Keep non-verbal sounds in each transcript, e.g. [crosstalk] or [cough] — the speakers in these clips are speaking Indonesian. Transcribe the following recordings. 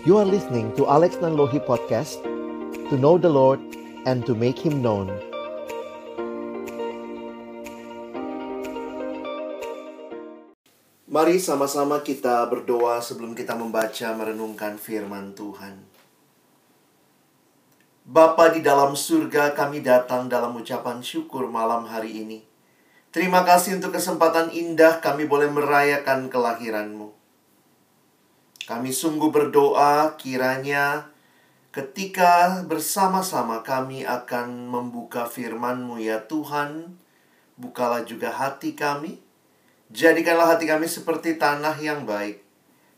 You are listening to Alex Nanlohi Podcast To know the Lord and to make Him known. Mari sama-sama kita berdoa sebelum kita membaca merenungkan firman Tuhan. Bapa di dalam surga kami datang dalam ucapan syukur malam hari ini. Terima kasih untuk kesempatan indah kami boleh merayakan kelahiranmu kami sungguh berdoa kiranya ketika bersama-sama kami akan membuka firman-Mu ya Tuhan, bukalah juga hati kami. Jadikanlah hati kami seperti tanah yang baik,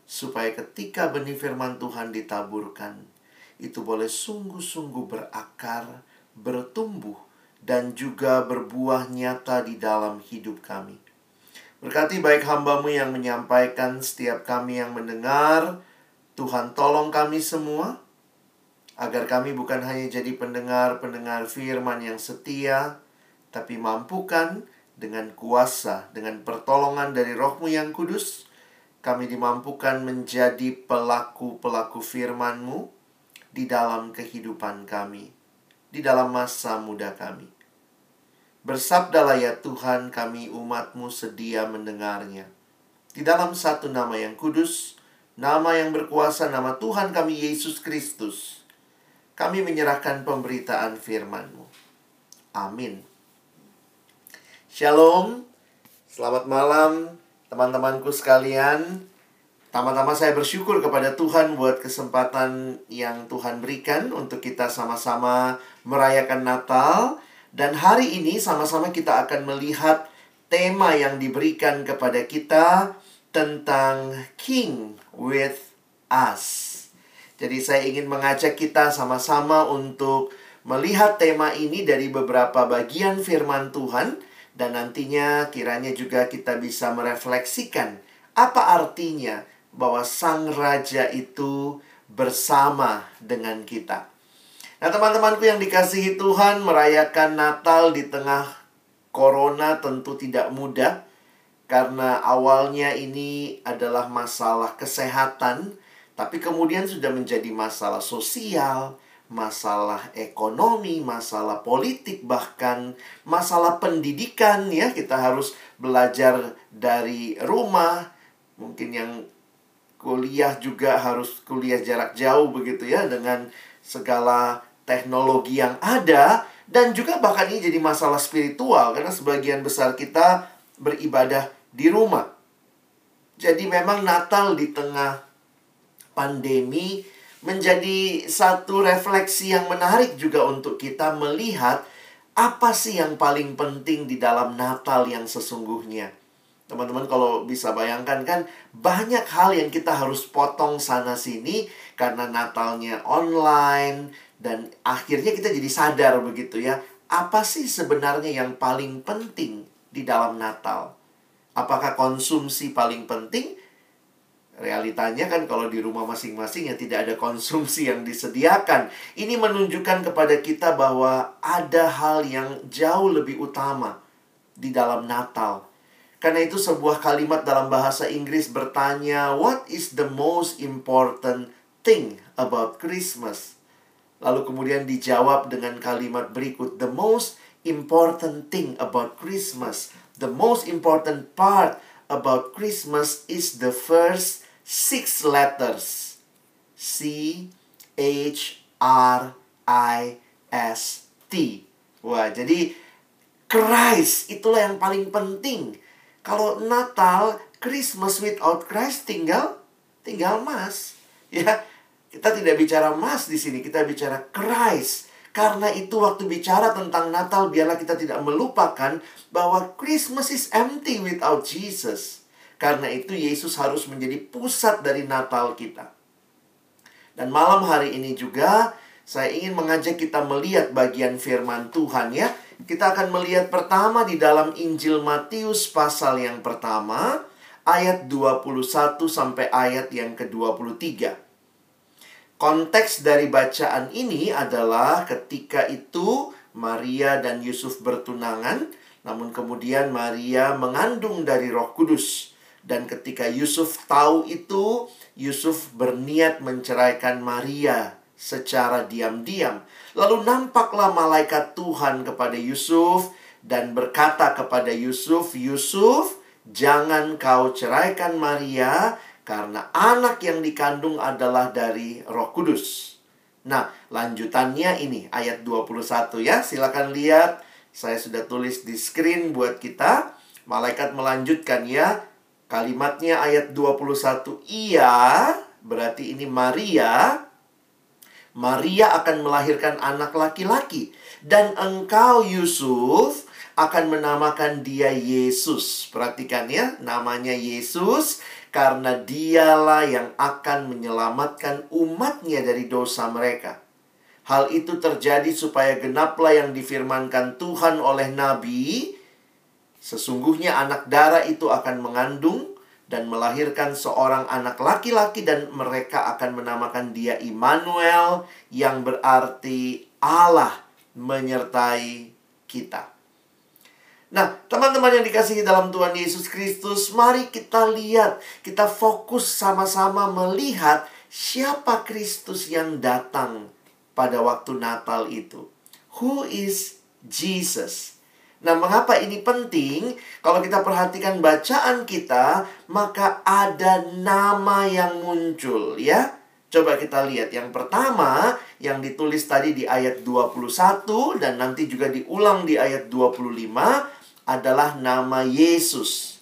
supaya ketika benih firman Tuhan ditaburkan, itu boleh sungguh-sungguh berakar, bertumbuh, dan juga berbuah nyata di dalam hidup kami. Berkati baik hambamu yang menyampaikan setiap kami yang mendengar. Tuhan tolong kami semua. Agar kami bukan hanya jadi pendengar-pendengar firman yang setia. Tapi mampukan dengan kuasa, dengan pertolongan dari rohmu yang kudus. Kami dimampukan menjadi pelaku-pelaku firmanmu di dalam kehidupan kami. Di dalam masa muda kami. Bersabdalah ya Tuhan kami umatmu sedia mendengarnya. Di dalam satu nama yang kudus, nama yang berkuasa, nama Tuhan kami Yesus Kristus. Kami menyerahkan pemberitaan firman-Mu. Amin. Shalom. Selamat malam teman-temanku sekalian. Tama-tama saya bersyukur kepada Tuhan buat kesempatan yang Tuhan berikan untuk kita sama-sama merayakan Natal dan hari ini sama-sama kita akan melihat tema yang diberikan kepada kita tentang King with us. Jadi saya ingin mengajak kita sama-sama untuk melihat tema ini dari beberapa bagian firman Tuhan dan nantinya kiranya juga kita bisa merefleksikan apa artinya bahwa sang raja itu bersama dengan kita. Nah teman-temanku yang dikasihi Tuhan merayakan Natal di tengah Corona tentu tidak mudah. Karena awalnya ini adalah masalah kesehatan Tapi kemudian sudah menjadi masalah sosial Masalah ekonomi, masalah politik bahkan Masalah pendidikan ya. Kita harus belajar dari rumah. Mungkin yang kuliah juga harus kuliah jarak jauh begitu ya Dengan segala teknologi yang ada dan juga bahkan ini jadi masalah spiritual karena sebagian besar kita beribadah di rumah. Jadi memang Natal di tengah pandemi menjadi satu refleksi yang menarik juga untuk kita melihat apa sih yang paling penting di dalam Natal yang sesungguhnya. Teman-teman kalau bisa bayangkan kan banyak hal yang kita harus potong sana sini karena Natalnya online, dan akhirnya kita jadi sadar begitu ya, apa sih sebenarnya yang paling penting di dalam Natal? Apakah konsumsi paling penting? Realitanya kan kalau di rumah masing-masing ya tidak ada konsumsi yang disediakan. Ini menunjukkan kepada kita bahwa ada hal yang jauh lebih utama di dalam Natal. Karena itu sebuah kalimat dalam bahasa Inggris bertanya, what is the most important thing about Christmas? Lalu kemudian dijawab dengan kalimat berikut, the most important thing about Christmas, the most important part about Christmas is the first six letters. C H R I S T. Wah, jadi Christ itulah yang paling penting. Kalau Natal, Christmas without Christ tinggal tinggal Mas. [laughs] Ya, kita tidak bicara emas di sini, kita bicara Christ. Karena itu waktu bicara tentang Natal biarlah kita tidak melupakan bahwa Christmas is empty without Jesus. Karena itu Yesus harus menjadi pusat dari Natal kita. Dan malam hari ini juga saya ingin mengajak kita melihat bagian firman Tuhan ya. Kita akan melihat pertama di dalam Injil Matius pasal yang pertama ayat 21 sampai ayat yang ke-23. Konteks dari bacaan ini adalah ketika itu Maria dan Yusuf bertunangan, namun kemudian Maria mengandung dari Roh Kudus. Dan ketika Yusuf tahu itu, Yusuf berniat menceraikan Maria secara diam-diam. Lalu nampaklah malaikat Tuhan kepada Yusuf dan berkata kepada Yusuf, "Yusuf, jangan kau ceraikan Maria karena anak yang dikandung adalah dari Roh Kudus." Nah, lanjutannya ini ayat 21 ya. Silakan lihat. Saya sudah tulis di screen buat kita. Malaikat melanjutkan ya. Kalimatnya ayat 21. Iya, berarti ini Maria Maria akan melahirkan anak laki-laki dan engkau Yusuf akan menamakan dia Yesus. Perhatikan ya, namanya Yesus karena dialah yang akan menyelamatkan umatnya dari dosa mereka. Hal itu terjadi supaya genaplah yang difirmankan Tuhan oleh Nabi. Sesungguhnya anak darah itu akan mengandung dan melahirkan seorang anak laki-laki dan mereka akan menamakan dia Immanuel yang berarti Allah menyertai kita. Nah, teman-teman yang dikasihi dalam Tuhan Yesus Kristus, mari kita lihat, kita fokus sama-sama melihat siapa Kristus yang datang pada waktu Natal itu. Who is Jesus? Nah, mengapa ini penting? Kalau kita perhatikan bacaan kita, maka ada nama yang muncul, ya. Coba kita lihat. Yang pertama, yang ditulis tadi di ayat 21 dan nanti juga diulang di ayat 25 adalah nama Yesus.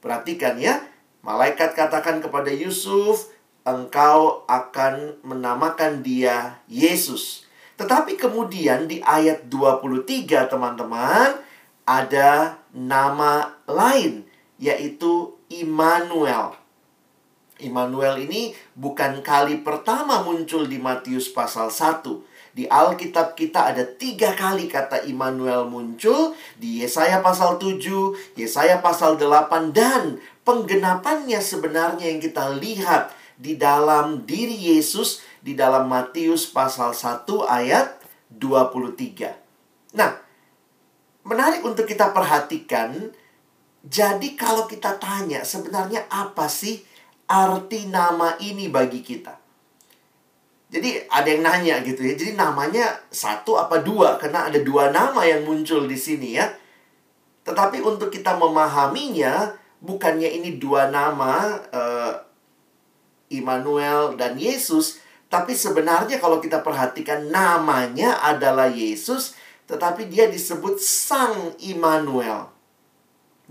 Perhatikan ya. Malaikat katakan kepada Yusuf, engkau akan menamakan dia Yesus. Tetapi kemudian di ayat 23 teman-teman, ada nama lain yaitu Immanuel. Immanuel ini bukan kali pertama muncul di Matius pasal 1. Di Alkitab kita ada tiga kali kata Immanuel muncul di Yesaya pasal 7, Yesaya pasal 8, dan penggenapannya sebenarnya yang kita lihat di dalam diri Yesus di dalam Matius pasal 1 ayat 23. Nah, menarik untuk kita perhatikan. Jadi kalau kita tanya sebenarnya apa sih arti nama ini bagi kita? Jadi ada yang nanya gitu ya. Jadi namanya satu apa dua? Karena ada dua nama yang muncul di sini ya. Tetapi untuk kita memahaminya, bukannya ini dua nama uh, Immanuel dan Yesus, tapi sebenarnya kalau kita perhatikan namanya adalah Yesus, tetapi dia disebut Sang Immanuel.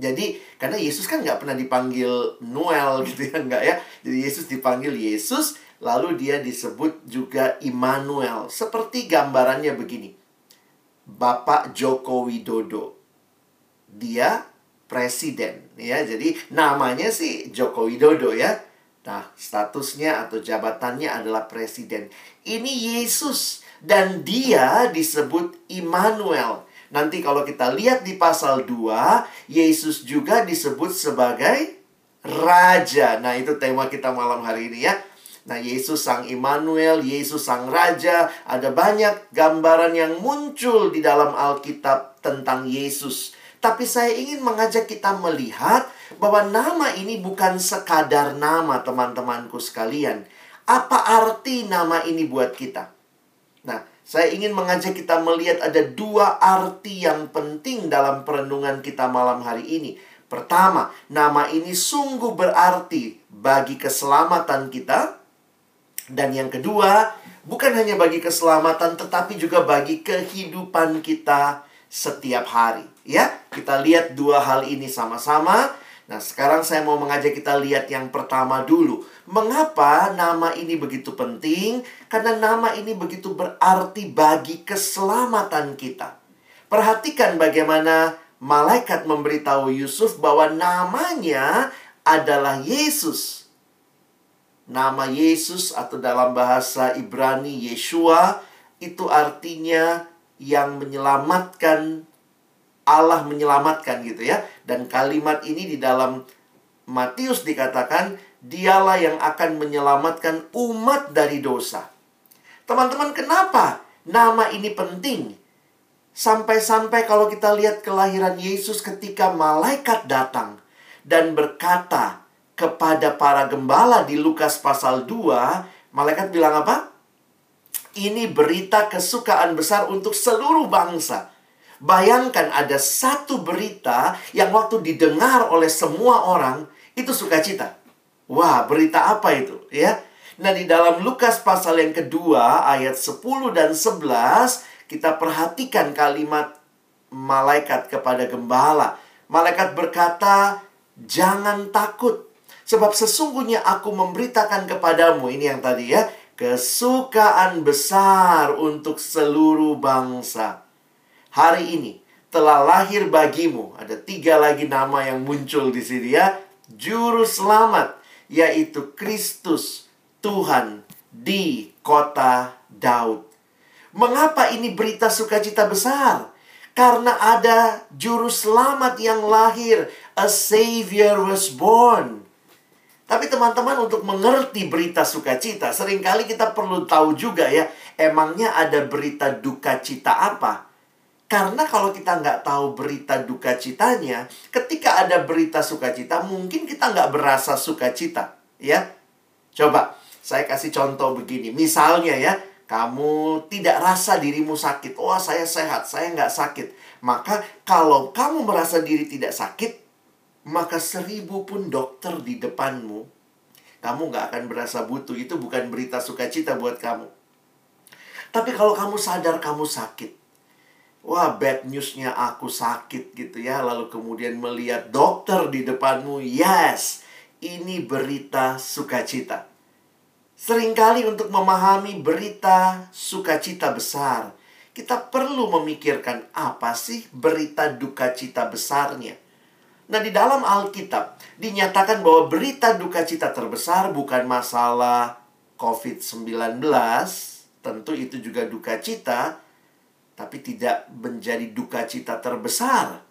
Jadi, karena Yesus kan nggak pernah dipanggil Noel gitu ya, nggak ya. Jadi Yesus dipanggil Yesus, lalu dia disebut juga Immanuel. Seperti gambarannya begini. Bapak Joko Widodo. Dia presiden ya. Jadi namanya sih Joko Widodo ya. Nah, statusnya atau jabatannya adalah presiden. Ini Yesus dan dia disebut Immanuel. Nanti kalau kita lihat di pasal 2, Yesus juga disebut sebagai raja. Nah, itu tema kita malam hari ini ya. Nah, Yesus sang Immanuel, Yesus sang raja, ada banyak gambaran yang muncul di dalam Alkitab tentang Yesus. Tapi saya ingin mengajak kita melihat bahwa nama ini bukan sekadar nama teman-temanku sekalian. Apa arti nama ini buat kita? Nah, saya ingin mengajak kita melihat ada dua arti yang penting dalam perenungan kita malam hari ini. Pertama, nama ini sungguh berarti bagi keselamatan kita. Dan yang kedua, bukan hanya bagi keselamatan tetapi juga bagi kehidupan kita setiap hari. Ya, kita lihat dua hal ini sama-sama. Nah, sekarang saya mau mengajak kita lihat yang pertama dulu. Mengapa nama ini begitu penting? Karena nama ini begitu berarti bagi keselamatan kita. Perhatikan bagaimana malaikat memberitahu Yusuf bahwa namanya adalah Yesus. Nama Yesus atau dalam bahasa Ibrani Yeshua itu artinya yang menyelamatkan Allah menyelamatkan gitu ya. Dan kalimat ini di dalam Matius dikatakan, dialah yang akan menyelamatkan umat dari dosa. Teman-teman, kenapa nama ini penting? Sampai-sampai kalau kita lihat kelahiran Yesus ketika malaikat datang dan berkata kepada para gembala di Lukas pasal 2, malaikat bilang apa? Ini berita kesukaan besar untuk seluruh bangsa. Bayangkan ada satu berita yang waktu didengar oleh semua orang itu sukacita. Wah, berita apa itu? Ya. Nah, di dalam Lukas pasal yang kedua ayat 10 dan 11 kita perhatikan kalimat malaikat kepada gembala. Malaikat berkata, "Jangan takut, sebab sesungguhnya aku memberitakan kepadamu ini yang tadi ya, kesukaan besar untuk seluruh bangsa. Hari ini telah lahir bagimu. Ada tiga lagi nama yang muncul di sini ya. Juru selamat, yaitu Kristus, Tuhan di kota Daud. Mengapa ini berita sukacita besar? Karena ada juru selamat yang lahir. A Savior was born. Tapi teman-teman untuk mengerti berita sukacita, sering kali kita perlu tahu juga ya, emangnya ada berita duka cita apa? Karena kalau kita nggak tahu berita duka citanya, ketika ada berita sukacita, mungkin kita nggak berasa sukacita, ya. Coba, saya kasih contoh begini. Misalnya ya, kamu tidak rasa dirimu sakit. Wah, saya sehat, saya nggak sakit. Maka kalau kamu merasa diri tidak sakit, maka seribu pun dokter di depanmu, kamu nggak akan berasa butuh. Itu bukan berita sukacita buat kamu. Tapi kalau kamu sadar kamu sakit, wah bad newsnya aku sakit gitu ya. Lalu kemudian melihat dokter di depanmu, yes, ini berita sukacita. Seringkali untuk memahami berita sukacita besar, kita perlu memikirkan apa sih berita duka cita besarnya. Nah, di dalam Alkitab dinyatakan bahwa berita duka cita terbesar bukan masalah COVID-19, tentu itu juga duka cita, tapi tidak menjadi duka cita terbesar.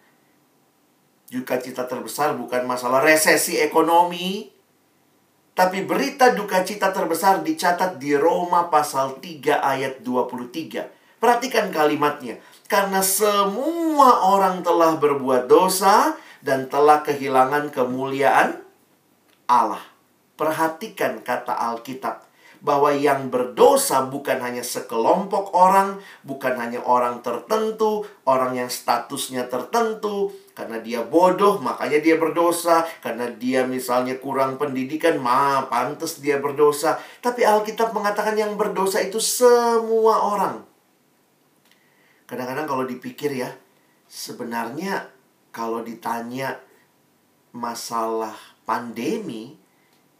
Duka cita terbesar bukan masalah resesi ekonomi, tapi berita duka cita terbesar dicatat di Roma pasal 3 ayat 23. Perhatikan kalimatnya. Karena semua orang telah berbuat dosa dan telah kehilangan kemuliaan Allah. Perhatikan kata Alkitab bahwa yang berdosa bukan hanya sekelompok orang, bukan hanya orang tertentu, orang yang statusnya tertentu, karena dia bodoh makanya dia berdosa, karena dia misalnya kurang pendidikan, ma pantas dia berdosa. Tapi Alkitab mengatakan yang berdosa itu semua orang. Kadang-kadang kalau dipikir ya, sebenarnya kalau ditanya masalah pandemi,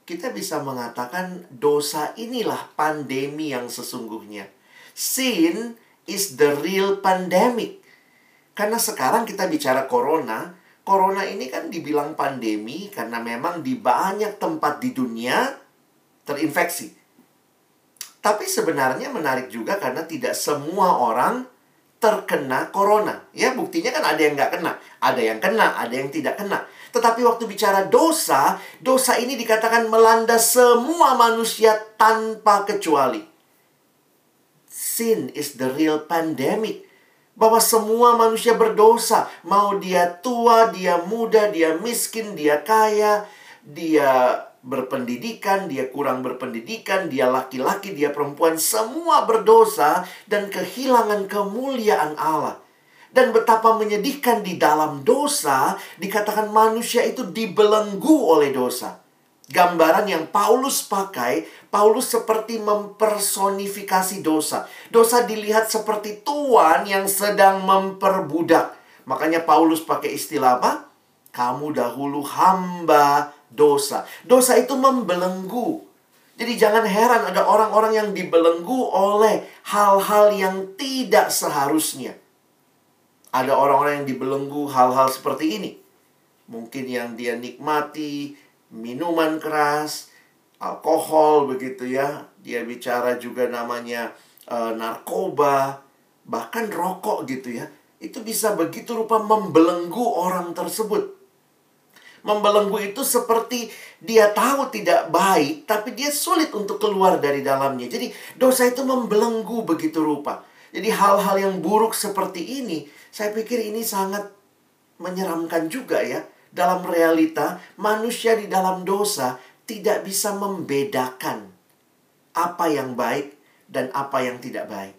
kita bisa mengatakan dosa inilah pandemi yang sesungguhnya. Sin is the real pandemic. Karena sekarang kita bicara corona, corona ini kan dibilang pandemi karena memang di banyak tempat di dunia terinfeksi. Tapi sebenarnya menarik juga karena tidak semua orang terkena corona. Ya, buktinya kan ada yang nggak kena. Ada yang kena, ada yang tidak kena. Tetapi waktu bicara dosa, dosa ini dikatakan melanda semua manusia tanpa kecuali. Sin is the real pandemic. Bahwa semua manusia berdosa. Mau dia tua, dia muda, dia miskin, dia kaya, dia berpendidikan, dia kurang berpendidikan, dia laki-laki, dia perempuan, semua berdosa dan kehilangan kemuliaan Allah. Dan betapa menyedihkan di dalam dosa, dikatakan manusia itu dibelenggu oleh dosa. Gambaran yang Paulus pakai, Paulus seperti mempersonifikasi dosa. Dosa dilihat seperti tuan yang sedang memperbudak. Makanya Paulus pakai istilah apa? Kamu dahulu hamba dosa. Dosa itu membelenggu. Jadi jangan heran ada orang-orang yang dibelenggu oleh hal-hal yang tidak seharusnya. Ada orang-orang yang dibelenggu hal-hal seperti ini. Mungkin yang dia nikmati minuman keras, alkohol begitu ya. Dia bicara juga namanya e, narkoba, bahkan rokok gitu ya. Itu bisa begitu rupa membelenggu orang tersebut. Membelenggu itu seperti dia tahu tidak baik, tapi dia sulit untuk keluar dari dalamnya. Jadi dosa itu membelenggu begitu rupa. Jadi hal-hal yang buruk seperti ini, saya pikir ini sangat menyeramkan juga ya. dalam realita manusia di dalam dosa tidak bisa membedakan apa yang baik dan apa yang tidak baik.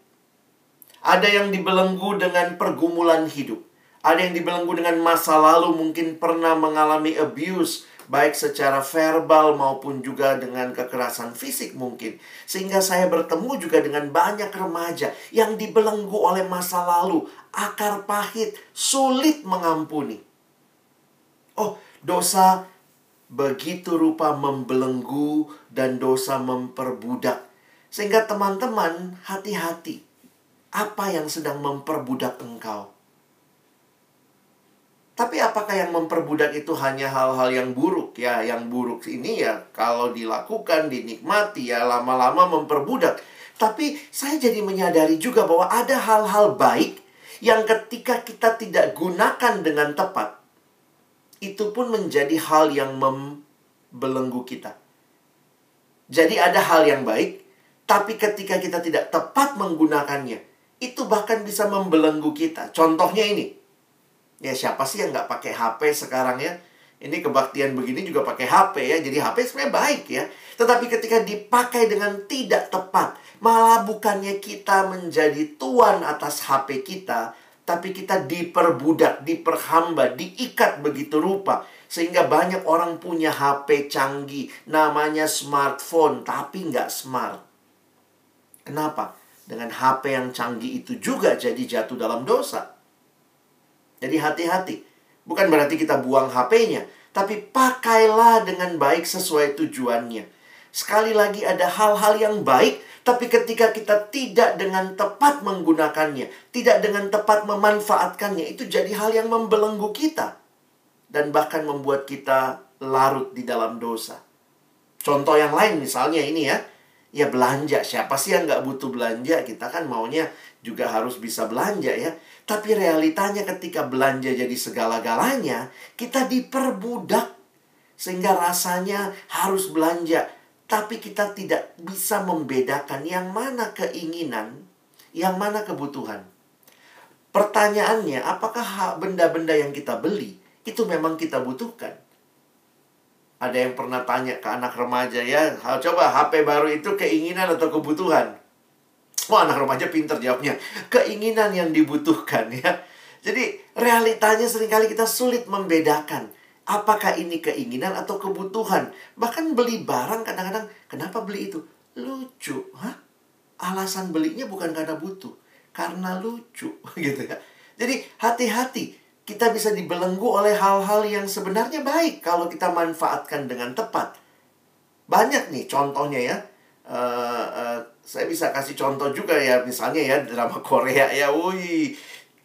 Ada yang dibelenggu dengan pergumulan hidup. Ada yang dibelenggu dengan masa lalu mungkin pernah mengalami abuse baik secara verbal maupun juga dengan kekerasan fisik mungkin. Sehingga saya bertemu juga dengan banyak remaja yang dibelenggu oleh masa lalu, akar pahit, sulit mengampuni. Oh, dosa begitu rupa membelenggu dan dosa memperbudak. Sehingga teman-teman hati-hati. Apa yang sedang memperbudak engkau? Tapi apakah yang memperbudak itu hanya hal-hal yang buruk ya? Yang buruk ini ya kalau dilakukan, dinikmati ya lama-lama memperbudak. Tapi saya jadi menyadari juga bahwa ada hal-hal baik yang ketika kita tidak gunakan dengan tepat, itu pun menjadi hal yang membelenggu kita. Jadi ada hal yang baik, tapi ketika kita tidak tepat menggunakannya, itu bahkan bisa membelenggu kita. Contohnya ini. Ya siapa sih yang nggak pakai HP sekarang ya? Ini kebaktian begini juga pakai HP ya. Jadi HP sebenarnya baik ya. Tetapi ketika dipakai dengan tidak tepat, malah bukannya kita menjadi tuan atas HP kita, tapi kita diperbudak, diperhamba, diikat begitu rupa. Sehingga banyak orang punya HP canggih, namanya smartphone, tapi nggak smart. Kenapa? Dengan HP yang canggih itu juga jadi jatuh dalam dosa. Jadi hati-hati. Bukan berarti kita buang HP-nya, tapi pakailah dengan baik sesuai tujuannya. Sekali lagi ada hal-hal yang baik tapi ketika kita tidak dengan tepat menggunakannya, tidak dengan tepat memanfaatkannya, itu jadi hal yang membelenggu kita. Dan bahkan membuat kita larut di dalam dosa. Contoh yang lain misalnya ini ya. Ya belanja. Siapa sih yang nggak butuh belanja? Kita kan maunya juga harus bisa belanja ya. Tapi realitanya ketika belanja jadi segala-galanya, kita diperbudak. Sehingga rasanya harus belanja tapi kita tidak bisa membedakan yang mana keinginan, yang mana kebutuhan. Pertanyaannya, apakah benda-benda yang kita beli itu memang kita butuhkan? Ada yang pernah tanya ke anak remaja ya, coba HP baru itu keinginan atau kebutuhan? Wah, anak remaja pinter jawabnya. Keinginan yang dibutuhkan ya. Jadi realitanya sering kali kita sulit membedakan Apakah ini keinginan atau kebutuhan? Bahkan beli barang kadang-kadang, kenapa beli itu? Lucu. Hah? Alasan belinya bukan karena butuh. Karena lucu. [laughs] gitu ya. Jadi hati-hati. Kita bisa dibelenggu oleh hal-hal yang sebenarnya baik kalau kita manfaatkan dengan tepat. Banyak nih contohnya ya. Uh, uh, saya bisa kasih contoh juga ya. Misalnya ya drama Korea ya. Wih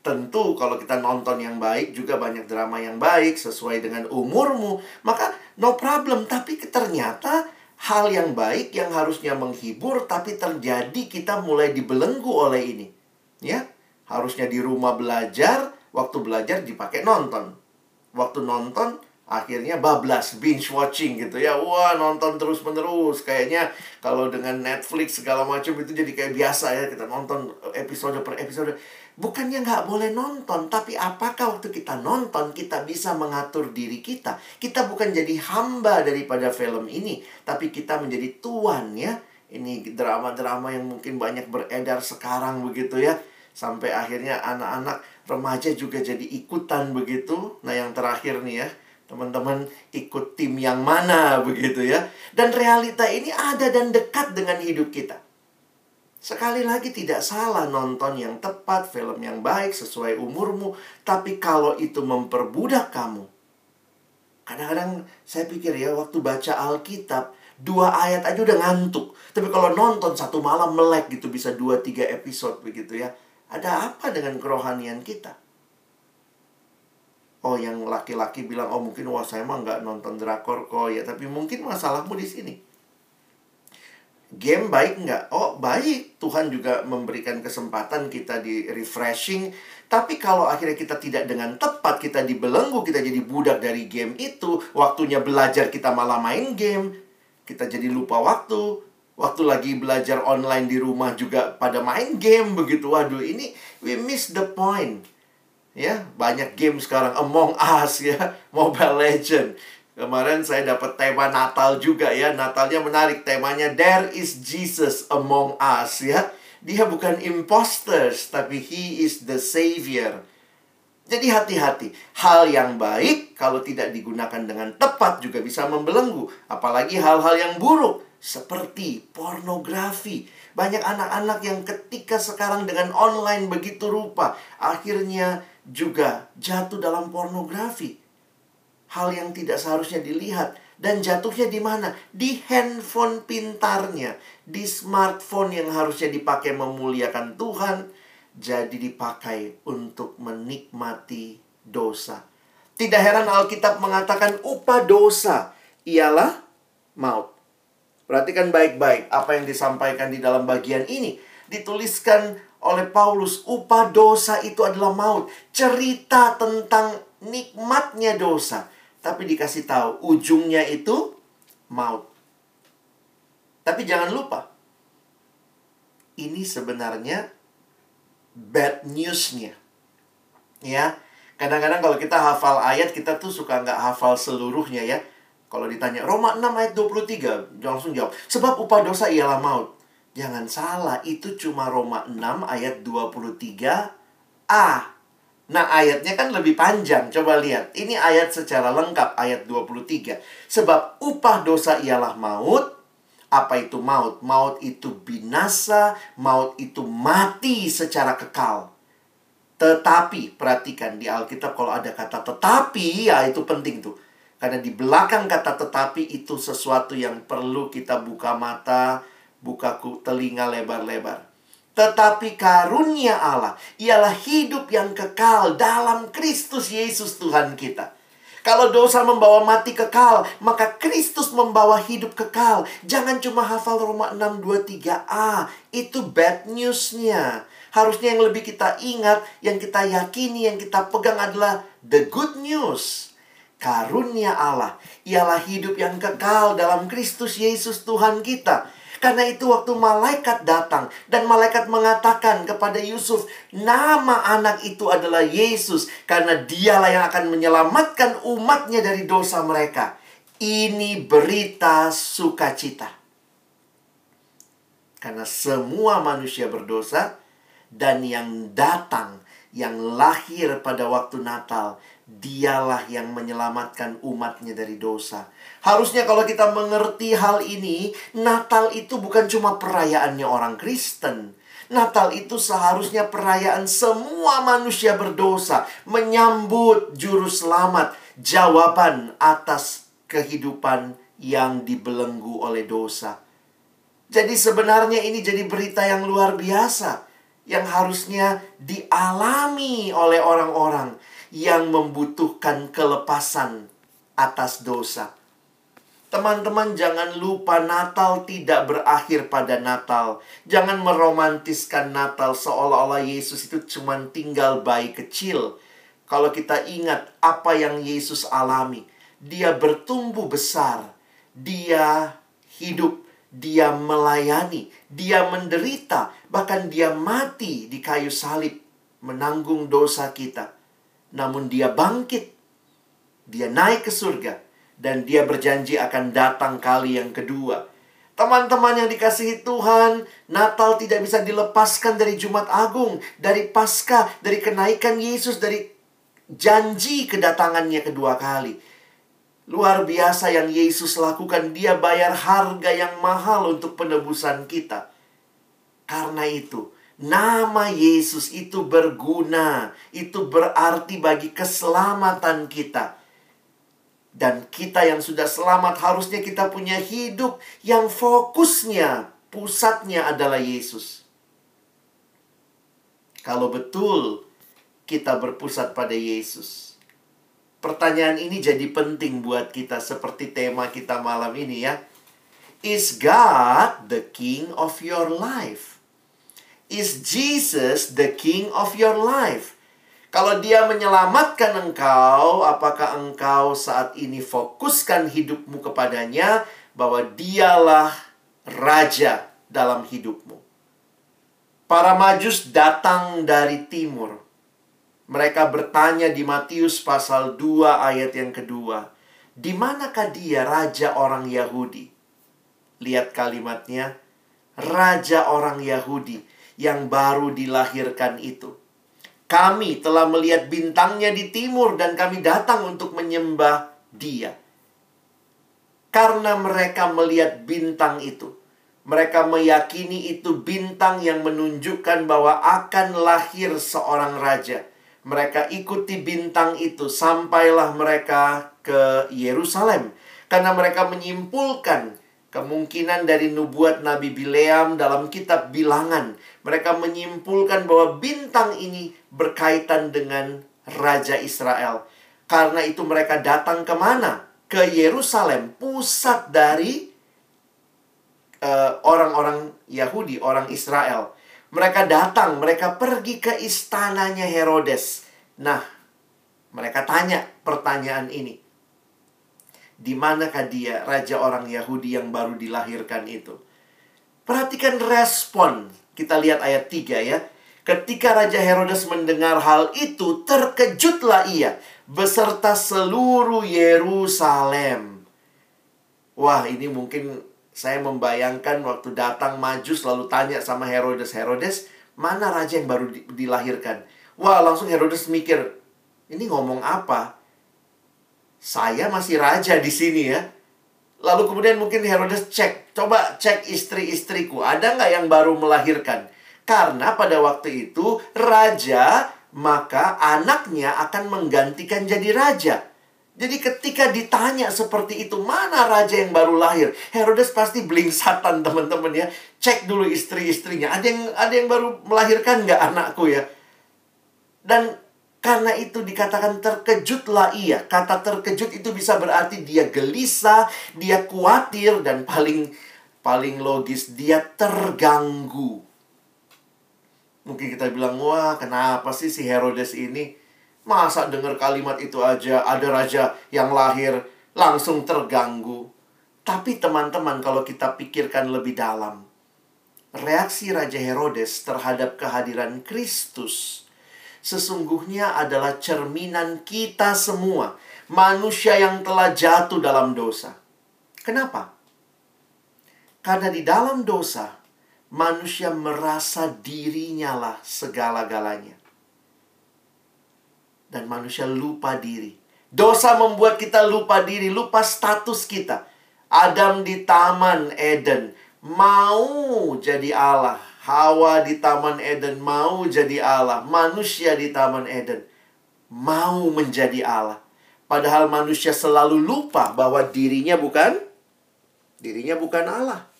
Tentu kalau kita nonton yang baik juga banyak drama yang baik sesuai dengan umurmu, maka no problem. Tapi ternyata hal yang baik yang harusnya menghibur tapi terjadi kita mulai dibelenggu oleh ini. Ya, harusnya di rumah belajar, waktu belajar dipakai nonton. Waktu nonton akhirnya bablas binge watching gitu ya wah nonton terus menerus kayaknya kalau dengan Netflix segala macam itu jadi kayak biasa ya kita nonton episode per episode Bukannya nggak boleh nonton, tapi apakah waktu kita nonton kita bisa mengatur diri kita? Kita bukan jadi hamba daripada film ini, tapi kita menjadi tuan ya. Ini drama-drama yang mungkin banyak beredar sekarang begitu ya. Sampai akhirnya anak-anak remaja juga jadi ikutan begitu. Nah yang terakhir nih ya, teman-teman ikut tim yang mana begitu ya. Dan realita ini ada dan dekat dengan hidup kita. Sekali lagi tidak salah nonton yang tepat, film yang baik sesuai umurmu, tapi kalau itu memperbudak kamu. Kadang-kadang saya pikir ya waktu baca Alkitab, dua ayat aja udah ngantuk. Tapi kalau nonton satu malam melek gitu bisa dua tiga episode begitu ya. Ada apa dengan kerohanian kita? Oh yang laki-laki bilang, oh mungkin wah saya mah nggak nonton drakor kok ya. Tapi mungkin masalahmu di sini Game baik nggak? Oh baik, Tuhan juga memberikan kesempatan kita di refreshing. Tapi kalau akhirnya kita tidak dengan tepat, kita dibelenggu, kita jadi budak dari game itu. Waktunya belajar kita malah main game. Kita jadi lupa waktu. Waktu lagi belajar online di rumah juga pada main game begitu. Waduh, ini we miss the point. Ya, banyak game sekarang Among Us ya, [laughs] Mobile Legend. Kemarin saya dapat tema Natal juga ya. Natalnya menarik. Temanya There is Jesus among us ya. Dia bukan imposters, tapi he is the savior. Jadi hati-hati. Hal yang baik kalau tidak digunakan dengan tepat juga bisa membelenggu. Apalagi hal-hal yang buruk seperti pornografi. Banyak anak-anak yang ketika sekarang dengan online begitu rupa, akhirnya juga jatuh dalam pornografi. Hal yang tidak seharusnya dilihat dan jatuhnya di mana? Di handphone pintarnya, di smartphone yang harusnya dipakai memuliakan Tuhan, jadi dipakai untuk menikmati dosa. Tidak heran Alkitab mengatakan upah dosa ialah maut. Perhatikan baik-baik apa yang disampaikan di dalam bagian ini. Dituliskan oleh Paulus, upah dosa itu adalah maut. Cerita tentang nikmatnya dosa. Tapi dikasih tahu, ujungnya itu maut. Tapi jangan lupa, ini sebenarnya bad newsnya. Ya, kadang-kadang kalau kita hafal ayat, kita tuh suka nggak hafal seluruhnya ya. Kalau ditanya Roma 6 ayat 23, langsung jawab. Sebab upah dosa ialah maut. Jangan salah, itu cuma Roma 6 ayat 23 A. Nah, ayatnya kan lebih panjang. Coba lihat. Ini ayat secara lengkap, ayat 23. Sebab upah dosa ialah maut. Apa itu maut? Maut itu binasa, maut itu mati secara kekal. Tetapi, perhatikan di Alkitab kalau ada kata tetapi, ya itu penting tuh. Karena di belakang kata tetapi itu sesuatu yang perlu kita buka mata, buka telinga lebar-lebar. Tetapi karunia Allah ialah hidup yang kekal dalam Kristus Yesus Tuhan kita. Kalau dosa membawa mati kekal, maka Kristus membawa hidup kekal. Jangan cuma hafal Roma 623a, itu bad newsnya. Harusnya yang lebih kita ingat, yang kita yakini, yang kita pegang adalah the good news karunia Allah ialah hidup yang kekal dalam Kristus Yesus Tuhan kita. Karena itu waktu malaikat datang dan malaikat mengatakan kepada Yusuf, nama anak itu adalah Yesus karena dialah yang akan menyelamatkan umatnya dari dosa mereka. Ini berita sukacita. Karena semua manusia berdosa dan yang datang, yang lahir pada waktu Natal Dialah yang menyelamatkan umatnya dari dosa. Harusnya kalau kita mengerti hal ini, Natal itu bukan cuma perayaannya orang Kristen. Natal itu seharusnya perayaan semua manusia berdosa, menyambut juru selamat, jawaban atas kehidupan yang dibelenggu oleh dosa. Jadi sebenarnya ini jadi berita yang luar biasa yang harusnya dialami oleh orang-orang yang membutuhkan kelepasan atas dosa. Teman-teman jangan lupa Natal tidak berakhir pada Natal. Jangan meromantiskan Natal seolah-olah Yesus itu cuma tinggal bayi kecil. Kalau kita ingat apa yang Yesus alami, dia bertumbuh besar, dia hidup, dia melayani, dia menderita, bahkan dia mati di kayu salib menanggung dosa kita namun dia bangkit. Dia naik ke surga dan dia berjanji akan datang kali yang kedua. Teman-teman yang dikasihi Tuhan, Natal tidak bisa dilepaskan dari Jumat Agung, dari Paskah, dari kenaikan Yesus, dari janji kedatangannya kedua kali. Luar biasa yang Yesus lakukan, dia bayar harga yang mahal untuk penebusan kita. Karena itu, Nama Yesus itu berguna, itu berarti bagi keselamatan kita. Dan kita yang sudah selamat harusnya kita punya hidup yang fokusnya, pusatnya adalah Yesus. Kalau betul kita berpusat pada Yesus. Pertanyaan ini jadi penting buat kita seperti tema kita malam ini ya. Is God the king of your life? Is Jesus the king of your life? Kalau dia menyelamatkan engkau, apakah engkau saat ini fokuskan hidupmu kepadanya bahwa dialah raja dalam hidupmu? Para majus datang dari timur. Mereka bertanya di Matius pasal 2 ayat yang kedua. Di manakah dia raja orang Yahudi? Lihat kalimatnya. Raja orang Yahudi yang baru dilahirkan itu. Kami telah melihat bintangnya di timur dan kami datang untuk menyembah dia. Karena mereka melihat bintang itu. Mereka meyakini itu bintang yang menunjukkan bahwa akan lahir seorang raja. Mereka ikuti bintang itu sampailah mereka ke Yerusalem. Karena mereka menyimpulkan kemungkinan dari nubuat Nabi Bileam dalam kitab bilangan. Mereka menyimpulkan bahwa bintang ini berkaitan dengan Raja Israel. Karena itu mereka datang ke mana? Ke Yerusalem, pusat dari eh, orang-orang uh, Yahudi, orang Israel. Mereka datang, mereka pergi ke istananya Herodes. Nah, mereka tanya pertanyaan ini. Di manakah dia, raja orang Yahudi yang baru dilahirkan itu? Perhatikan respon. Kita lihat ayat 3 ya. Ketika Raja Herodes mendengar hal itu, terkejutlah ia beserta seluruh Yerusalem. Wah, ini mungkin saya membayangkan waktu datang maju selalu tanya sama Herodes, Herodes, mana raja yang baru dilahirkan? Wah, langsung Herodes mikir, ini ngomong apa? saya masih raja di sini ya. Lalu kemudian mungkin Herodes cek, coba cek istri-istriku, ada nggak yang baru melahirkan? Karena pada waktu itu raja, maka anaknya akan menggantikan jadi raja. Jadi ketika ditanya seperti itu, mana raja yang baru lahir? Herodes pasti satan [laughs] teman-teman ya. Cek dulu istri-istrinya. Ada yang ada yang baru melahirkan nggak anakku ya? Dan karena itu dikatakan terkejutlah ia. Kata terkejut itu bisa berarti dia gelisah, dia khawatir dan paling paling logis dia terganggu. Mungkin kita bilang, "Wah, kenapa sih si Herodes ini masa dengar kalimat itu aja ada raja yang lahir langsung terganggu?" Tapi teman-teman kalau kita pikirkan lebih dalam, reaksi Raja Herodes terhadap kehadiran Kristus sesungguhnya adalah cerminan kita semua, manusia yang telah jatuh dalam dosa. Kenapa? Karena di dalam dosa, manusia merasa dirinya lah segala-galanya. Dan manusia lupa diri. Dosa membuat kita lupa diri, lupa status kita. Adam di Taman Eden mau jadi Allah, Hawa di Taman Eden mau jadi Allah. Manusia di Taman Eden mau menjadi Allah. Padahal manusia selalu lupa bahwa dirinya bukan dirinya bukan Allah.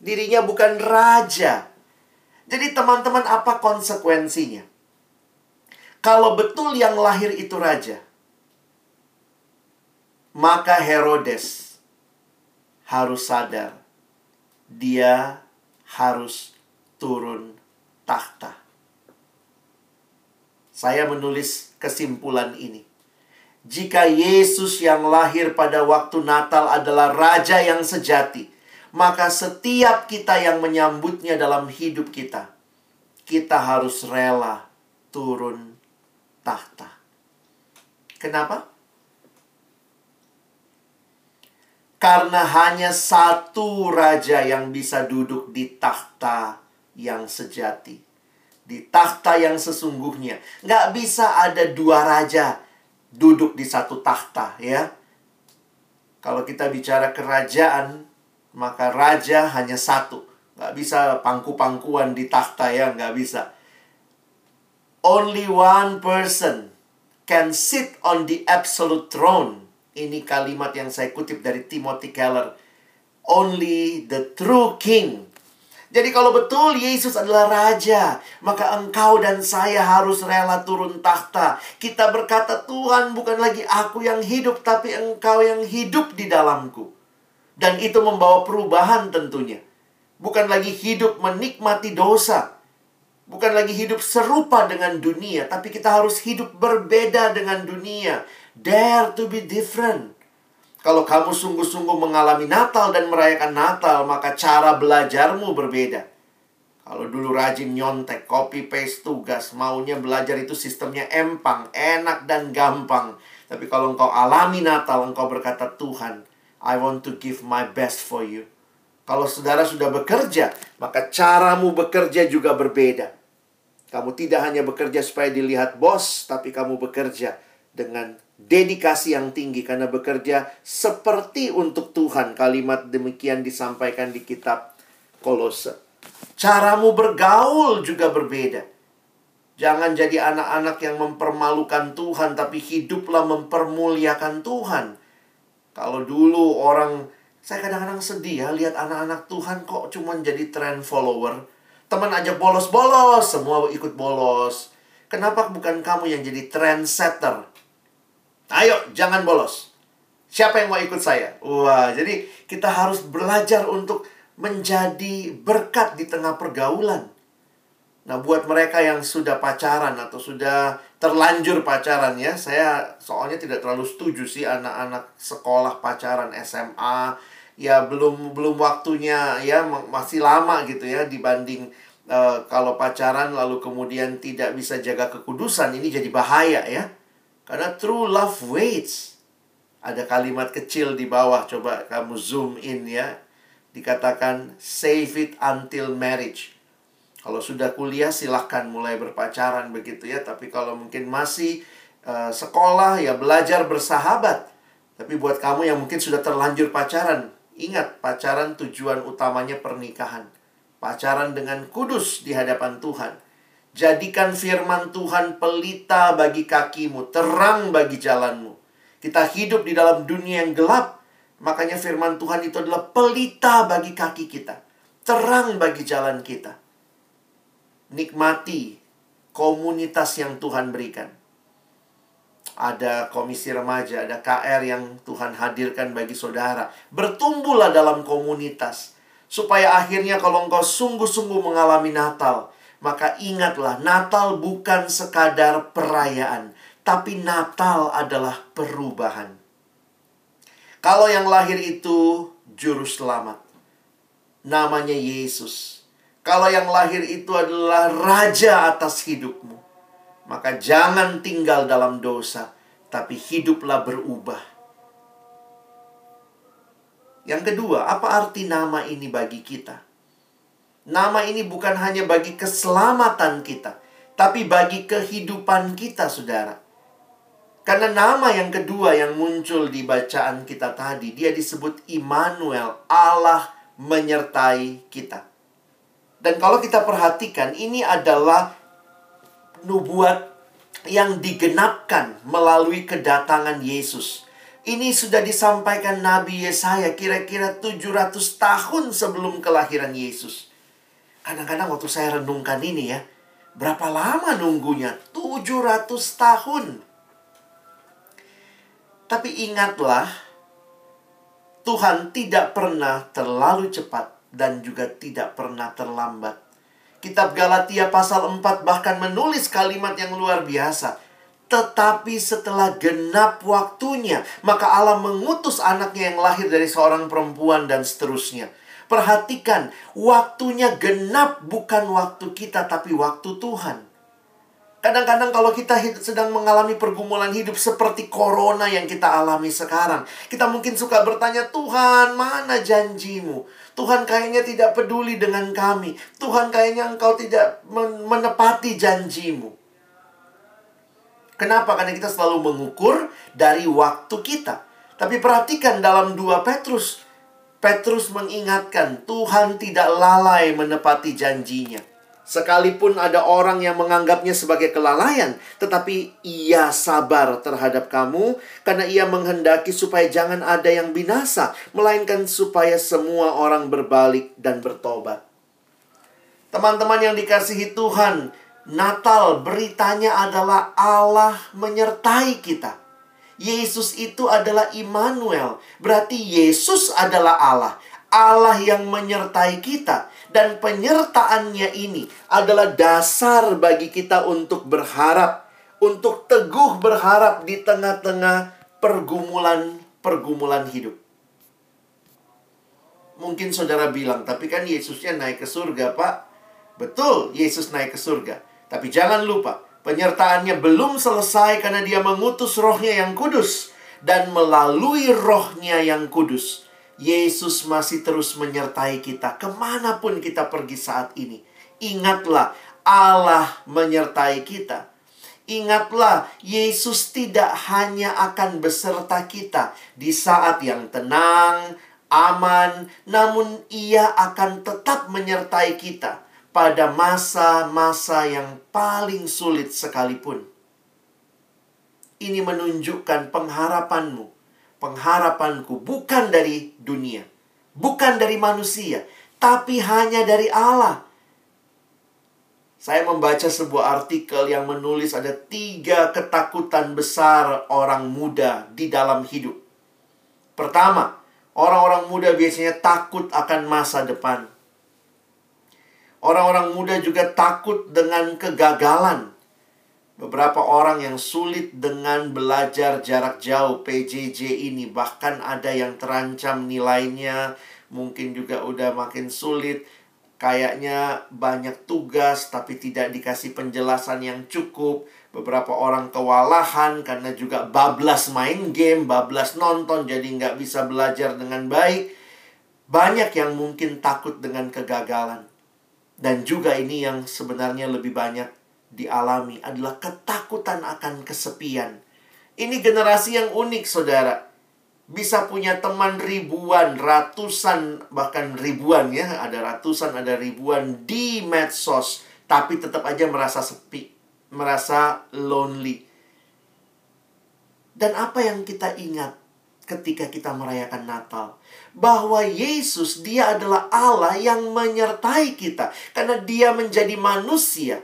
Dirinya bukan raja. Jadi teman-teman apa konsekuensinya? Kalau betul yang lahir itu raja, maka Herodes harus sadar dia harus turun tahta. Saya menulis kesimpulan ini. Jika Yesus yang lahir pada waktu Natal adalah raja yang sejati, maka setiap kita yang menyambutnya dalam hidup kita, kita harus rela turun tahta. Kenapa? Karena hanya satu raja yang bisa duduk di tahta yang sejati. Di takhta yang sesungguhnya. Nggak bisa ada dua raja duduk di satu takhta ya. Kalau kita bicara kerajaan, maka raja hanya satu. Nggak bisa pangku-pangkuan di takhta ya, nggak bisa. Only one person can sit on the absolute throne. Ini kalimat yang saya kutip dari Timothy Keller. Only the true king jadi kalau betul Yesus adalah raja, maka engkau dan saya harus rela turun tahta. Kita berkata, Tuhan bukan lagi aku yang hidup, tapi engkau yang hidup di dalamku. Dan itu membawa perubahan tentunya. Bukan lagi hidup menikmati dosa. Bukan lagi hidup serupa dengan dunia, tapi kita harus hidup berbeda dengan dunia. Dare to be different. Kalau kamu sungguh-sungguh mengalami Natal dan merayakan Natal, maka cara belajarmu berbeda. Kalau dulu rajin nyontek, copy paste tugas, maunya belajar itu sistemnya empang, enak dan gampang. Tapi kalau engkau alami Natal, engkau berkata, Tuhan, I want to give my best for you. Kalau saudara sudah bekerja, maka caramu bekerja juga berbeda. Kamu tidak hanya bekerja supaya dilihat bos, tapi kamu bekerja dengan dedikasi yang tinggi karena bekerja seperti untuk Tuhan. Kalimat demikian disampaikan di kitab Kolose. Caramu bergaul juga berbeda. Jangan jadi anak-anak yang mempermalukan Tuhan, tapi hiduplah mempermuliakan Tuhan. Kalau dulu orang, saya kadang-kadang sedih ya lihat anak-anak Tuhan kok cuma jadi trend follower. Teman aja bolos-bolos, semua ikut bolos. Kenapa bukan kamu yang jadi trendsetter? Ayo, jangan bolos. Siapa yang mau ikut saya? Wah, jadi kita harus belajar untuk menjadi berkat di tengah pergaulan. Nah, buat mereka yang sudah pacaran atau sudah terlanjur pacaran ya. Saya soalnya tidak terlalu setuju sih anak-anak sekolah pacaran SMA ya belum belum waktunya ya masih lama gitu ya dibanding uh, kalau pacaran lalu kemudian tidak bisa jaga kekudusan ini jadi bahaya ya. Karena true love waits. Ada kalimat kecil di bawah coba kamu zoom in ya. Dikatakan save it until marriage kalau sudah kuliah silahkan mulai berpacaran begitu ya. Tapi kalau mungkin masih uh, sekolah ya belajar bersahabat. Tapi buat kamu yang mungkin sudah terlanjur pacaran, ingat pacaran tujuan utamanya pernikahan. Pacaran dengan kudus di hadapan Tuhan. Jadikan firman Tuhan pelita bagi kakimu, terang bagi jalanmu. Kita hidup di dalam dunia yang gelap, makanya firman Tuhan itu adalah pelita bagi kaki kita, terang bagi jalan kita nikmati komunitas yang Tuhan berikan. Ada komisi remaja, ada KR yang Tuhan hadirkan bagi saudara. Bertumbuhlah dalam komunitas. Supaya akhirnya kalau engkau sungguh-sungguh mengalami Natal, maka ingatlah Natal bukan sekadar perayaan, tapi Natal adalah perubahan. Kalau yang lahir itu juru selamat. Namanya Yesus kalau yang lahir itu adalah raja atas hidupmu, maka jangan tinggal dalam dosa, tapi hiduplah berubah. Yang kedua, apa arti nama ini bagi kita? Nama ini bukan hanya bagi keselamatan kita, tapi bagi kehidupan kita, saudara. Karena nama yang kedua yang muncul di bacaan kita tadi, dia disebut Immanuel, Allah menyertai kita. Dan kalau kita perhatikan, ini adalah nubuat yang digenapkan melalui kedatangan Yesus. Ini sudah disampaikan Nabi Yesaya kira-kira 700 tahun sebelum kelahiran Yesus. Kadang-kadang waktu saya renungkan ini ya, berapa lama nunggunya? 700 tahun. Tapi ingatlah, Tuhan tidak pernah terlalu cepat dan juga tidak pernah terlambat. Kitab Galatia pasal 4 bahkan menulis kalimat yang luar biasa. Tetapi setelah genap waktunya, maka Allah mengutus anaknya yang lahir dari seorang perempuan dan seterusnya. Perhatikan, waktunya genap bukan waktu kita tapi waktu Tuhan. Kadang-kadang kalau kita sedang mengalami pergumulan hidup seperti corona yang kita alami sekarang, kita mungkin suka bertanya, "Tuhan, mana janjimu? Tuhan kayaknya tidak peduli dengan kami. Tuhan kayaknya Engkau tidak menepati janjimu." Kenapa? Karena kita selalu mengukur dari waktu kita. Tapi perhatikan dalam 2 Petrus, Petrus mengingatkan Tuhan tidak lalai menepati janjinya. Sekalipun ada orang yang menganggapnya sebagai kelalaian, tetapi ia sabar terhadap kamu karena ia menghendaki supaya jangan ada yang binasa, melainkan supaya semua orang berbalik dan bertobat. Teman-teman yang dikasihi Tuhan, Natal beritanya adalah Allah menyertai kita. Yesus itu adalah Immanuel, berarti Yesus adalah Allah. Allah yang menyertai kita dan penyertaannya ini adalah dasar bagi kita untuk berharap, untuk teguh berharap di tengah-tengah pergumulan-pergumulan hidup. Mungkin saudara bilang, tapi kan Yesusnya naik ke surga, Pak. Betul, Yesus naik ke surga. Tapi jangan lupa, penyertaannya belum selesai karena dia mengutus rohnya yang kudus. Dan melalui rohnya yang kudus, Yesus masih terus menyertai kita ke mana pun kita pergi saat ini. Ingatlah, Allah menyertai kita. Ingatlah, Yesus tidak hanya akan beserta kita di saat yang tenang, aman, namun Ia akan tetap menyertai kita pada masa-masa yang paling sulit sekalipun. Ini menunjukkan pengharapanmu, pengharapanku bukan dari dunia, bukan dari manusia, tapi hanya dari Allah saya membaca sebuah artikel yang menulis ada tiga ketakutan besar orang muda di dalam hidup. Pertama, orang-orang muda biasanya takut akan masa depan. Orang-orang muda juga takut dengan kegagalan. Beberapa orang yang sulit dengan belajar jarak jauh PJJ ini, bahkan ada yang terancam nilainya, mungkin juga udah makin sulit kayaknya banyak tugas tapi tidak dikasih penjelasan yang cukup. Beberapa orang kewalahan karena juga bablas main game, bablas nonton jadi nggak bisa belajar dengan baik. Banyak yang mungkin takut dengan kegagalan. Dan juga ini yang sebenarnya lebih banyak dialami adalah ketakutan akan kesepian. Ini generasi yang unik, saudara bisa punya teman ribuan, ratusan, bahkan ribuan ya. Ada ratusan, ada ribuan di medsos. Tapi tetap aja merasa sepi. Merasa lonely. Dan apa yang kita ingat ketika kita merayakan Natal? Bahwa Yesus dia adalah Allah yang menyertai kita. Karena dia menjadi manusia.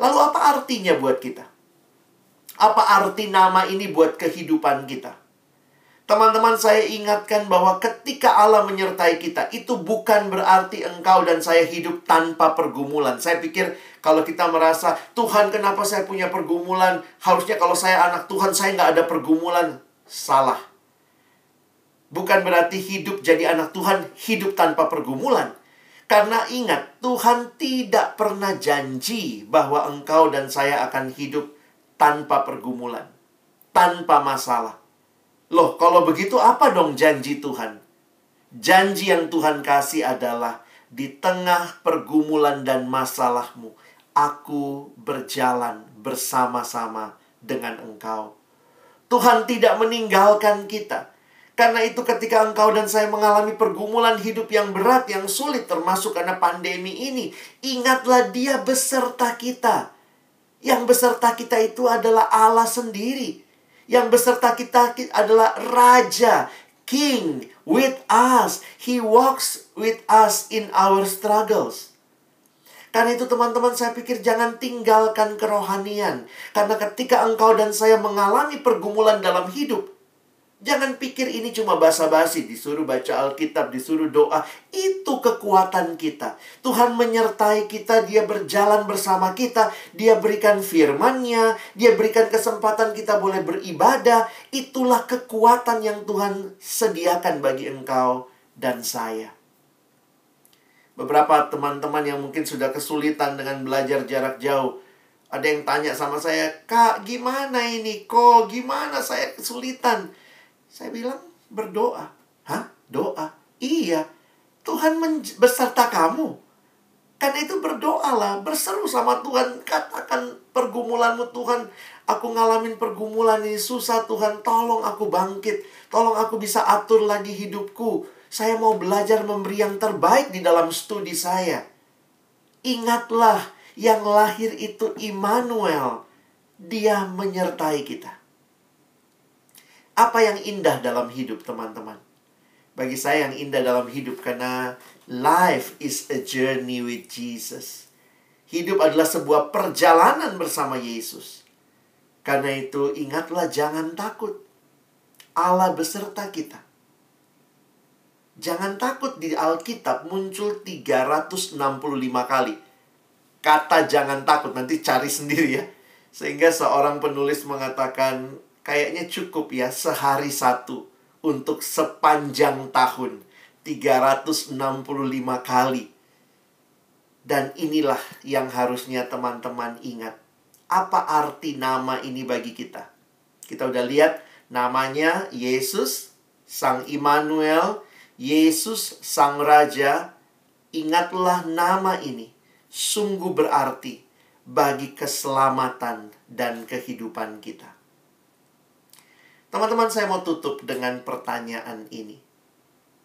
Lalu apa artinya buat kita? Apa arti nama ini buat kehidupan kita? Teman-teman saya ingatkan bahwa ketika Allah menyertai kita Itu bukan berarti engkau dan saya hidup tanpa pergumulan. Saya pikir kalau kita merasa Tuhan kenapa saya punya pergumulan? Harusnya kalau saya anak Tuhan saya nggak ada pergumulan. Salah. Bukan berarti hidup jadi anak Tuhan Hidup tanpa pergumulan Karena ingat Tuhan tidak pernah janji Bahwa engkau dan saya akan hidup tanpa pergumulan Tanpa masalah Loh, kalau begitu apa dong janji Tuhan? Janji yang Tuhan kasih adalah di tengah pergumulan dan masalahmu, aku berjalan bersama-sama dengan engkau. Tuhan tidak meninggalkan kita. Karena itu ketika engkau dan saya mengalami pergumulan hidup yang berat, yang sulit termasuk karena pandemi ini, ingatlah dia beserta kita. Yang beserta kita itu adalah Allah sendiri. Yang beserta kita adalah Raja, King with us. He walks with us in our struggles. Karena itu teman-teman saya pikir jangan tinggalkan kerohanian. Karena ketika engkau dan saya mengalami pergumulan dalam hidup, Jangan pikir ini cuma basa-basi, disuruh baca Alkitab, disuruh doa. Itu kekuatan kita. Tuhan menyertai kita, dia berjalan bersama kita, dia berikan firman-Nya, dia berikan kesempatan kita boleh beribadah. Itulah kekuatan yang Tuhan sediakan bagi engkau dan saya. Beberapa teman-teman yang mungkin sudah kesulitan dengan belajar jarak jauh, ada yang tanya sama saya, "Kak, gimana ini? Kok gimana saya kesulitan?" Saya bilang berdoa. Hah? Doa? Iya. Tuhan beserta kamu. Karena itu berdoalah, berseru sama Tuhan. Katakan pergumulanmu Tuhan. Aku ngalamin pergumulan ini susah Tuhan. Tolong aku bangkit. Tolong aku bisa atur lagi hidupku. Saya mau belajar memberi yang terbaik di dalam studi saya. Ingatlah yang lahir itu Immanuel. Dia menyertai kita. Apa yang indah dalam hidup, teman-teman? Bagi saya yang indah dalam hidup karena life is a journey with Jesus. Hidup adalah sebuah perjalanan bersama Yesus. Karena itu ingatlah jangan takut. Allah beserta kita. Jangan takut di Alkitab muncul 365 kali. Kata jangan takut, nanti cari sendiri ya. Sehingga seorang penulis mengatakan kayaknya cukup ya sehari satu untuk sepanjang tahun 365 kali. Dan inilah yang harusnya teman-teman ingat. Apa arti nama ini bagi kita? Kita udah lihat namanya Yesus, Sang Immanuel, Yesus, Sang Raja. Ingatlah nama ini. Sungguh berarti bagi keselamatan dan kehidupan kita. Teman-teman, saya mau tutup dengan pertanyaan ini.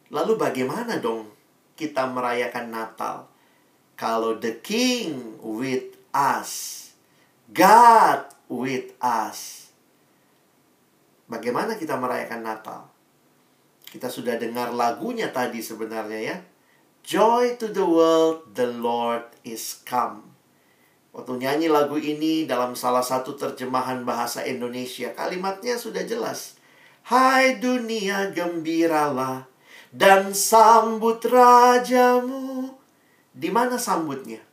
Lalu bagaimana dong kita merayakan Natal? Kalau the King with us, God with us. Bagaimana kita merayakan Natal? Kita sudah dengar lagunya tadi sebenarnya ya. Joy to the world, the Lord is come. Waktu nyanyi lagu ini dalam salah satu terjemahan bahasa Indonesia, kalimatnya sudah jelas. Hai dunia gembiralah dan sambut rajamu. Di mana sambutnya?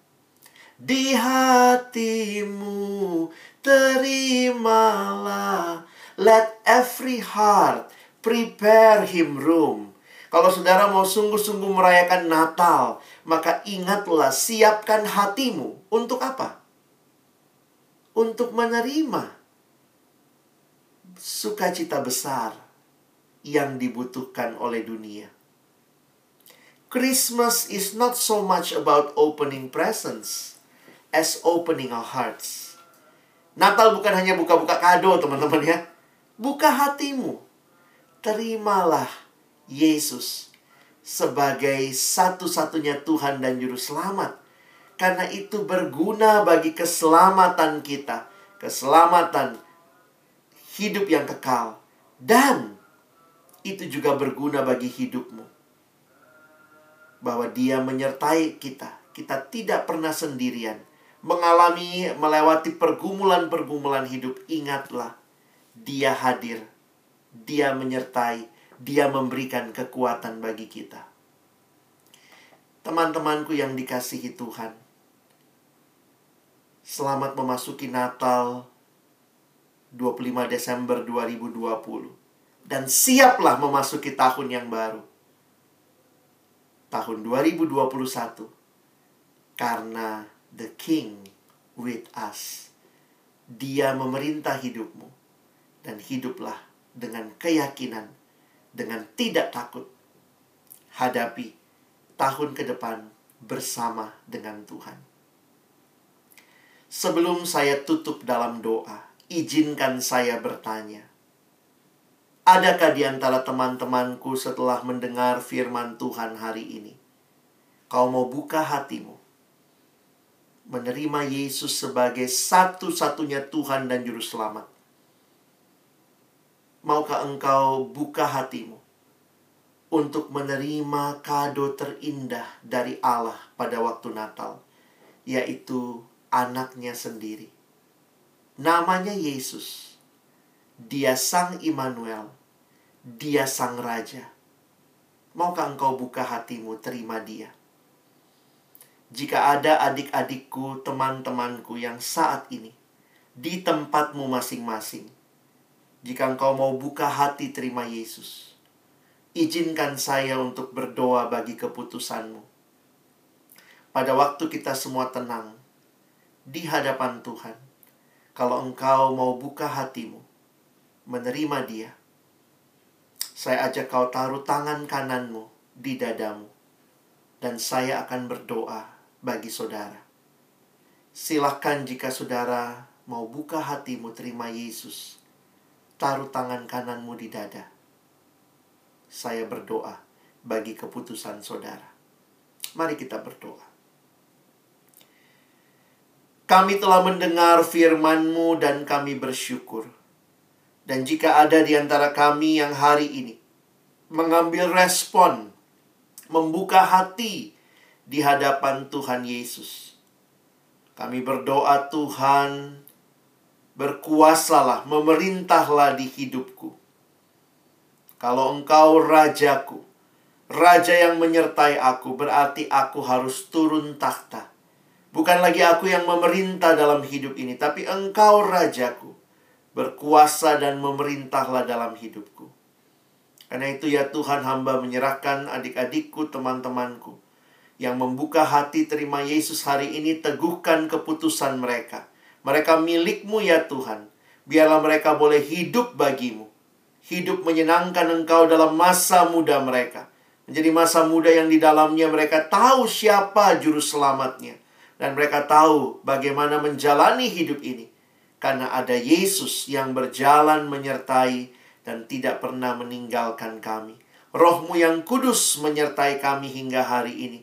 Di hatimu terimalah. Let every heart prepare him room. Kalau saudara mau sungguh-sungguh merayakan Natal, maka ingatlah siapkan hatimu untuk apa? Untuk menerima sukacita besar yang dibutuhkan oleh dunia. Christmas is not so much about opening presents as opening our hearts. Natal bukan hanya buka-buka kado, teman-teman ya. Buka hatimu. Terimalah Yesus sebagai satu-satunya Tuhan dan Juru Selamat. Karena itu berguna bagi keselamatan kita, keselamatan hidup yang kekal, dan itu juga berguna bagi hidupmu. Bahwa Dia menyertai kita, kita tidak pernah sendirian. Mengalami, melewati pergumulan-pergumulan hidup, ingatlah, Dia hadir, Dia menyertai, dia memberikan kekuatan bagi kita. Teman-temanku yang dikasihi Tuhan, selamat memasuki Natal 25 Desember 2020 dan siaplah memasuki tahun yang baru. Tahun 2021 karena the king with us. Dia memerintah hidupmu dan hiduplah dengan keyakinan dengan tidak takut hadapi tahun ke depan bersama dengan Tuhan. Sebelum saya tutup dalam doa, izinkan saya bertanya. Adakah di antara teman-temanku setelah mendengar firman Tuhan hari ini, kau mau buka hatimu, menerima Yesus sebagai satu-satunya Tuhan dan Juru Selamat? Maukah engkau buka hatimu untuk menerima kado terindah dari Allah pada waktu Natal, yaitu anaknya sendiri. Namanya Yesus. Dia Sang Immanuel. Dia Sang Raja. Maukah engkau buka hatimu terima dia? Jika ada adik-adikku, teman-temanku yang saat ini di tempatmu masing-masing, jika engkau mau buka hati terima Yesus, izinkan saya untuk berdoa bagi keputusanmu. Pada waktu kita semua tenang di hadapan Tuhan, kalau engkau mau buka hatimu, menerima Dia, saya ajak kau taruh tangan kananmu di dadamu, dan saya akan berdoa bagi saudara. Silahkan jika saudara mau buka hatimu terima Yesus taruh tangan kananmu di dada. Saya berdoa bagi keputusan saudara. Mari kita berdoa. Kami telah mendengar firman-Mu dan kami bersyukur. Dan jika ada di antara kami yang hari ini mengambil respon, membuka hati di hadapan Tuhan Yesus. Kami berdoa Tuhan, berkuasalah, memerintahlah di hidupku. Kalau engkau rajaku, raja yang menyertai aku, berarti aku harus turun takhta. Bukan lagi aku yang memerintah dalam hidup ini, tapi engkau rajaku, berkuasa dan memerintahlah dalam hidupku. Karena itu ya Tuhan hamba menyerahkan adik-adikku, teman-temanku, Yang membuka hati terima Yesus hari ini teguhkan keputusan mereka. Mereka milikmu ya Tuhan. Biarlah mereka boleh hidup bagimu. Hidup menyenangkan engkau dalam masa muda mereka. Menjadi masa muda yang di dalamnya mereka tahu siapa juru selamatnya. Dan mereka tahu bagaimana menjalani hidup ini. Karena ada Yesus yang berjalan menyertai dan tidak pernah meninggalkan kami. Rohmu yang kudus menyertai kami hingga hari ini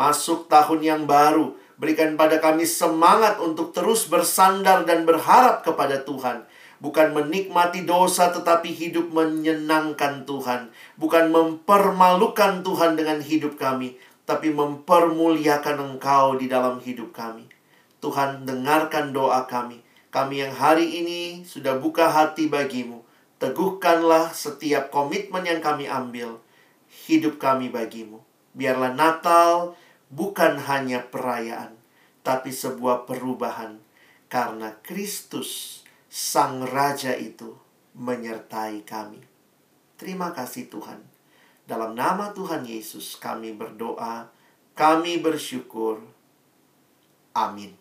masuk tahun yang baru. Berikan pada kami semangat untuk terus bersandar dan berharap kepada Tuhan. Bukan menikmati dosa tetapi hidup menyenangkan Tuhan. Bukan mempermalukan Tuhan dengan hidup kami. Tapi mempermuliakan Engkau di dalam hidup kami. Tuhan dengarkan doa kami. Kami yang hari ini sudah buka hati bagimu. Teguhkanlah setiap komitmen yang kami ambil. Hidup kami bagimu. Biarlah Natal bukan hanya perayaan, tapi sebuah perubahan karena Kristus, Sang Raja itu, menyertai kami. Terima kasih Tuhan. Dalam nama Tuhan Yesus kami berdoa, kami bersyukur. Amin.